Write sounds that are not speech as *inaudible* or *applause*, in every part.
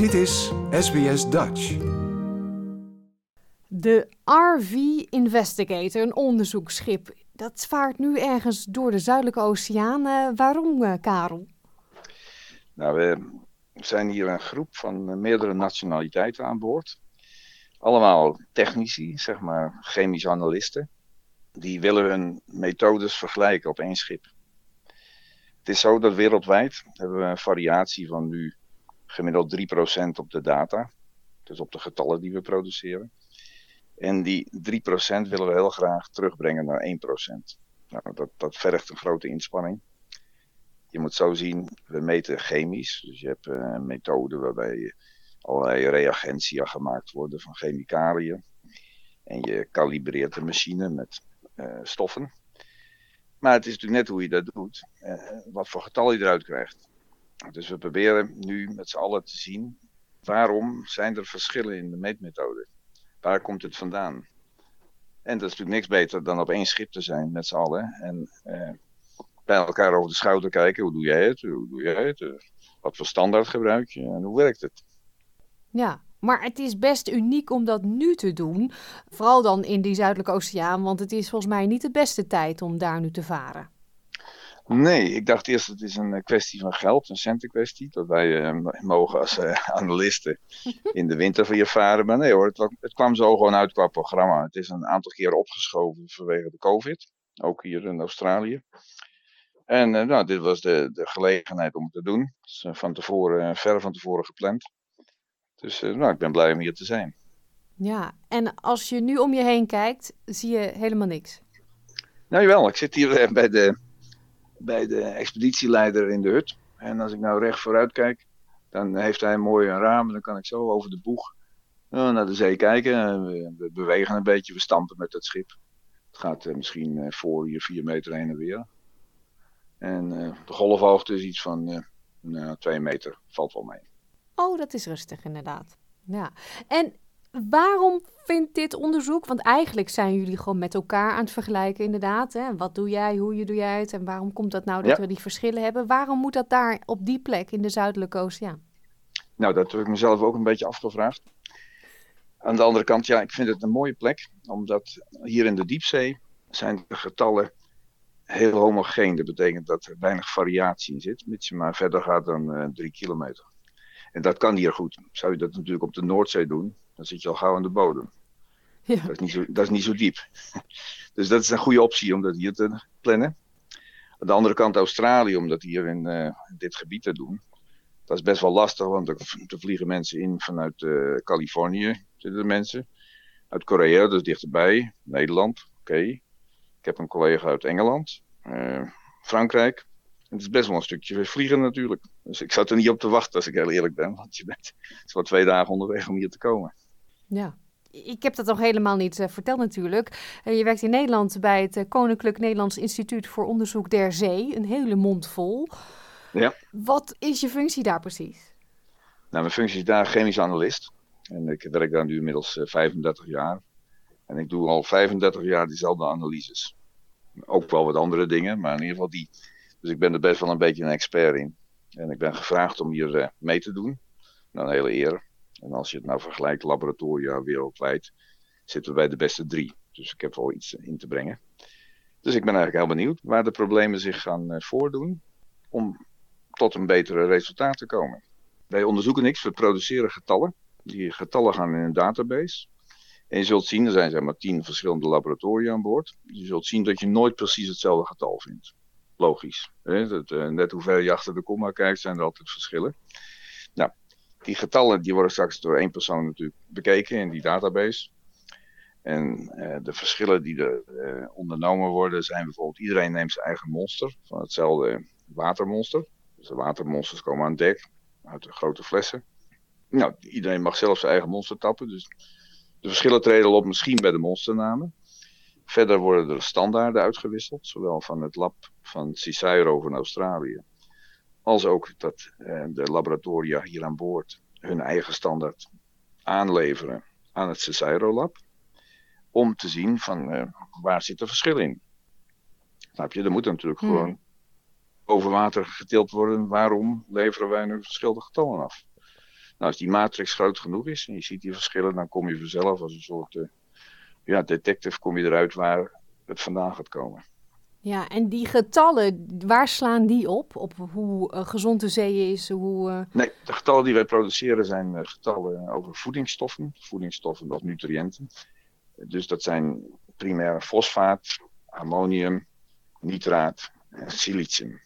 Dit is SBS Dutch. De RV Investigator, een onderzoeksschip, dat vaart nu ergens door de Zuidelijke Oceaan. Uh, waarom, uh, Karel? Nou, we zijn hier een groep van meerdere nationaliteiten aan boord. Allemaal technici, zeg maar chemische analisten. Die willen hun methodes vergelijken op één schip. Het is zo dat wereldwijd hebben we een variatie van nu gemiddeld 3% op de data. Dus op de getallen die we produceren. En die 3% willen we heel graag terugbrengen naar 1%. Nou, dat, dat vergt een grote inspanning. Je moet zo zien, we meten chemisch. Dus je hebt eh, een methode waarbij allerlei reagentia gemaakt worden van chemicaliën. En je kalibreert de machine met uh, stoffen. Maar het is natuurlijk net hoe je dat doet, uh, wat voor getal je eruit krijgt. Dus we proberen nu met z'n allen te zien waarom zijn er verschillen in de meetmethode. Waar komt het vandaan? En dat is natuurlijk niks beter dan op één schip te zijn met z'n allen. En uh, bij elkaar over de schouder kijken. Hoe doe jij het? Hoe doe jij het? Uh, wat voor standaard gebruik je? En hoe werkt het? Ja, maar het is best uniek om dat nu te doen. Vooral dan in die Zuidelijke Oceaan. Want het is volgens mij niet de beste tijd om daar nu te varen. Nee, ik dacht eerst het is een kwestie van geld, een centenkwestie. Dat wij uh, mogen als uh, *laughs* analisten in de winter je varen. Maar nee hoor, het, het, kwam zo gewoon uit qua programma. Het is een aantal keer opgeschoven vanwege de COVID. Ook hier in Australië. En uh, nou, dit was de, de gelegenheid om het te doen. Dus, van tevoren, ver van tevoren gepland. Dus nou, ik ben blij om hier te zijn. Ja, en als je nu om je heen kijkt, zie je helemaal niks. Nou jawel, ik zit hier bij de bij de expeditieleider in de hut. En als ik nou recht vooruit kijk, dan heeft hij een mooi raam. En dan kan ik zo over de boeg uh, naar de zee kijken. We, we, bewegen een beetje, we stampen met het schip. Het gaat uh, misschien voor hier vier meter heen en weer. En de golfhoogte is iets van nou, twee meter, valt wel mee. Oh, dat is rustig inderdaad. Ja. En waarom vindt dit onderzoek, want eigenlijk zijn jullie gewoon met elkaar aan het vergelijken inderdaad. Hè? Wat doe jij, hoe je doe jij het en waarom komt dat nou dat ja. we die verschillen hebben? Waarom moet dat daar op die plek in de Zuidelijke Oceaan? Nou, dat heb ik mezelf ook een beetje afgevraagd. Aan de andere kant, ja, ik vind het een mooie plek, omdat hier in de diepzee zijn de getallen heel homogeen. Dat betekent dat er weinig variatie in zit, mits je maar verder gaat dan uh, drie kilometer. En dat kan hier goed. Zou je dat natuurlijk op de Noordzee doen, dan zit je al gauw aan de bodem. Ja. Dat, is niet zo, dat is niet zo diep. *laughs* dus dat is een goede optie om dat hier te plannen. Aan de andere kant Australië, om dat hier in uh, dit gebied te doen. Dat is best wel lastig, want er, er vliegen mensen in vanuit uh, Californië, zitten er mensen. Uit Korea, dus dichterbij. Nederland, oké. Okay. Ik heb een collega uit Engeland, uh, Frankrijk. Het is best wel een stukje vliegen natuurlijk. Dus ik zat er niet op te wachten als ik heel eerlijk ben. Want je bent wel twee dagen onderweg om hier te komen. Ja, ik heb dat nog helemaal niet uh, verteld natuurlijk. Uh, je werkt in Nederland bij het uh, Koninklijk Nederlands Instituut voor Onderzoek der Zee. Een hele mond vol. Ja. Wat is je functie daar precies? Nou, mijn functie is daar chemisch analist. En ik werk daar nu inmiddels 35 jaar. En ik doe al 35 jaar diezelfde analyses. Ook wel wat andere dingen, maar in ieder geval die. Dus ik ben er best wel een beetje een expert in. En ik ben gevraagd om hier mee te doen. Nou, een hele eer. En als je het nou vergelijkt, laboratoria wereldwijd, zitten we bij de beste drie. Dus ik heb wel iets in te brengen. Dus ik ben eigenlijk heel benieuwd waar de problemen zich gaan uh, voordoen om tot een betere resultaat te komen. Wij onderzoeken niks, we produceren getallen. Die getallen gaan in een database. En je zult zien, er zijn zeg maar tien verschillende laboratoria aan boord. Je zult zien dat je nooit precies hetzelfde getal vindt. Logisch. Hè? Dat, uh, net hoe ver je achter de komma kijkt, zijn er altijd verschillen. Nou, die getallen die worden straks door één persoon natuurlijk bekeken in die database. En uh, de verschillen die er uh, ondernomen worden zijn bijvoorbeeld iedereen neemt zijn eigen monster van hetzelfde watermonster. Dus de watermonsters komen aan dek uit de grote flessen. Nou, iedereen mag zelf zijn eigen monster tappen. Dus de verschillen treden op misschien bij de monsternamen. Verder worden er standaarden uitgewisseld, zowel van het lab van Cicero van Australië als ook dat uh, de laboratoria hier aan boord hun eigen standaard aanleveren aan het Cicero Lab. Om te zien van uh, waar zit er verschil in. Snap je? Er moet natuurlijk hmm. gewoon over water getild worden. Waarom leveren wij nu verschillende getallen af? als die matrix groot genoeg is en je ziet die verschillen, dan kom je vanzelf als een soort uh, ja, detective kom je eruit waar het vandaan gaat komen. Ja, en die getallen, waar slaan die op? Op hoe uh, gezond de zee is? Hoe, uh... Nee, de getallen die wij produceren zijn uh, getallen over voedingsstoffen, voedingsstoffen of nutriënten. Dus dat zijn primair fosfaat, ammonium, nitraat en silicium.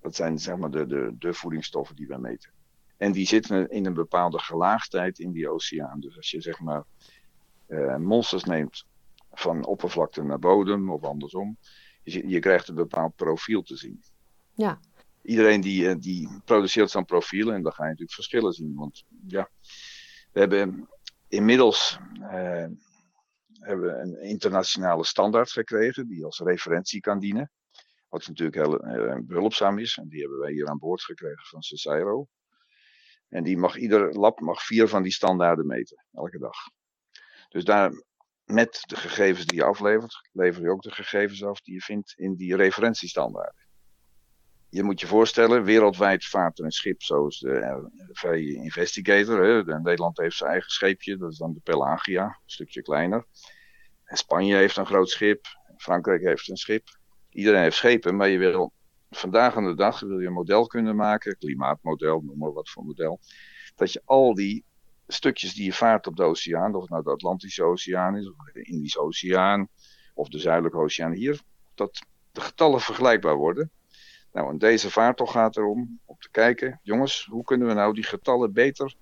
Dat zijn zeg maar de, de, de voedingsstoffen die wij meten. En die zitten in een bepaalde gelaagdheid in die oceaan. Dus als je zeg maar monsters neemt van oppervlakte naar bodem of andersom, je, je krijgt een bepaald profiel te zien. Ja. Iedereen die, eh, die produceert zo'n profiel en dan ga je natuurlijk verschillen zien. Want ja, we hebben inmiddels uh, hebben een internationale standaard gekregen die als referentie kan dienen. Wat natuurlijk heel behulpzaam is. En die hebben wij hier aan boord gekregen van Cesairo. En die mag, ieder lab mag vier van die standaarden meten, elke dag. Dus daar, met de gegevens die je aflevert, lever je ook de gegevens af die je vindt in die referentiestandaarden. Je moet je voorstellen, wereldwijd vaart er een schip zoals de RV Investigator. Hè. Nederland heeft zijn eigen scheepje, dat is dan de Pelagia, een stukje kleiner. En Spanje heeft een groot schip, Frankrijk heeft een schip. Iedereen heeft schepen, maar je wil vandaag aan de dag wil je een model kunnen maken, klimaatmodel, noem maar wat voor model. Dat je al die stukjes die je vaart op de oceaan, of het nou de Atlantische Oceaan is, of de Indische Oceaan, of de Zuidelijke Oceaan hier, dat de getallen vergelijkbaar worden. Nou, en deze vaartocht gaat erom om te kijken, jongens, hoe kunnen we nou die getallen beter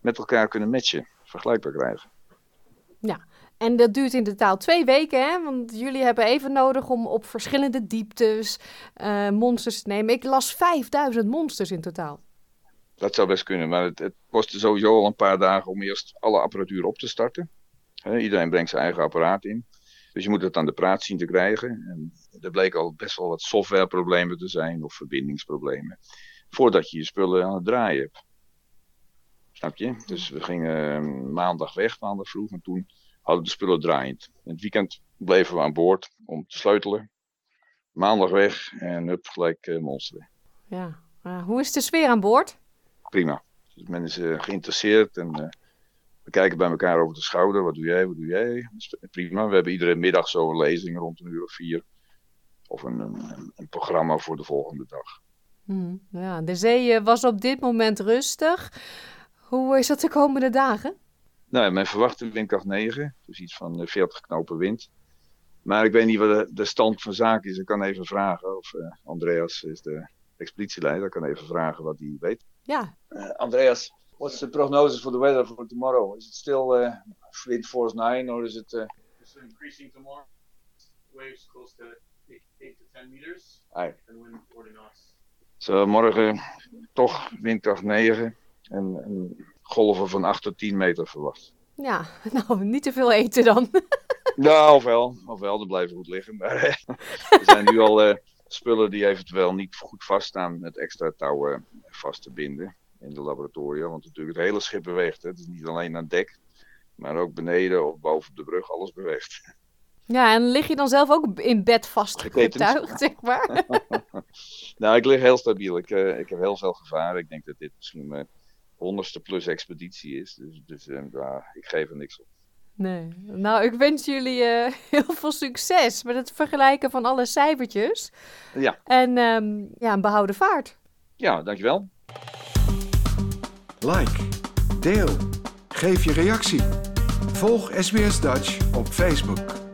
met elkaar kunnen matchen, vergelijkbaar krijgen. Ja, en dat duurt in totaal twee weken, hè? Want jullie hebben even nodig om op verschillende dieptes uh, monsters te nemen. Ik las 5000 monsters in totaal. Dat zou best kunnen, maar het, het kostte sowieso al een paar dagen om eerst alle apparatuur op te starten. iedereen brengt zijn eigen apparaat in. Dus je moet het aan de praat zien te krijgen. En er bleek al best wel wat softwareproblemen te zijn of verbindingsproblemen. Voordat je je spullen aan het draaien hebt. Snap je? Dus we gingen ehm, maandag weg, maandag vroeg. En toen hadden we de spullen draaiend. In het weekend bleven we aan boord om te sleutelen. Maandag weg en hup, gelijk uh, monsteren. Ja. Hoe is de sfeer aan boord? Prima. Dus men is uh, geïnteresseerd en uh, we kijken bij elkaar over de schouder. Wat doe jij, wat doe jij? prima. We hebben iedere middag zo'n lezing rond een uur of vier. Of een, een, een programma voor de volgende dag. Hmm, ja, de zee eh, was op dit moment rustig. Hoe is dat de komende dagen? Nou, men verwacht een windkracht 9, dus iets van 40 knopen wind. Maar ik weet niet wat de, de stand van zaken is. Ik kan even vragen. Of uh, Andreas is de expeditieleider. Ik kan even vragen wat hij weet. Ja. Uh, Andreas, what's the prognosis for the weather for tomorrow? Is it still uh, wind force 9 or is it... Uh... It's increasing tomorrow. Waves close to 8 to 10 meters. Aye. And wind 40 knots. So, morgen toch windkracht 9 en, en golven van 8 tot 10 meter verwacht. Ja, *laughs* nou, niet te veel eten dan. *laughs* nou, ofwel, ofwel, dan blijven goed liggen. Maar er zijn nu al uh, spullen die eventueel niet goed vaststaan met extra touwen vast te binden in de laboratoria. Want natuurlijk het hele schip beweegt. Hè. Het is niet alleen aan dek, maar ook beneden of boven op de brug, alles beweegt. Ja, en lig je dan zelf ook in bed vastgetuigd, zeg maar? *laughs* nou, ik lig heel stabiel. Ik, uh, ik heb heel veel gevaar. Ik denk dat dit misschien mijn honderdste plus expeditie is. Dus, dus uh, ik geef er niks op. Nee. Nou, ik wens jullie uh, *laughs* heel veel succes met het vergelijken van alle cijfertjes. Ja. En um, ja, een behouden vaart. Ja, dankjewel. Like, deel, geef je reactie. Volg SBS Dutch op Facebook.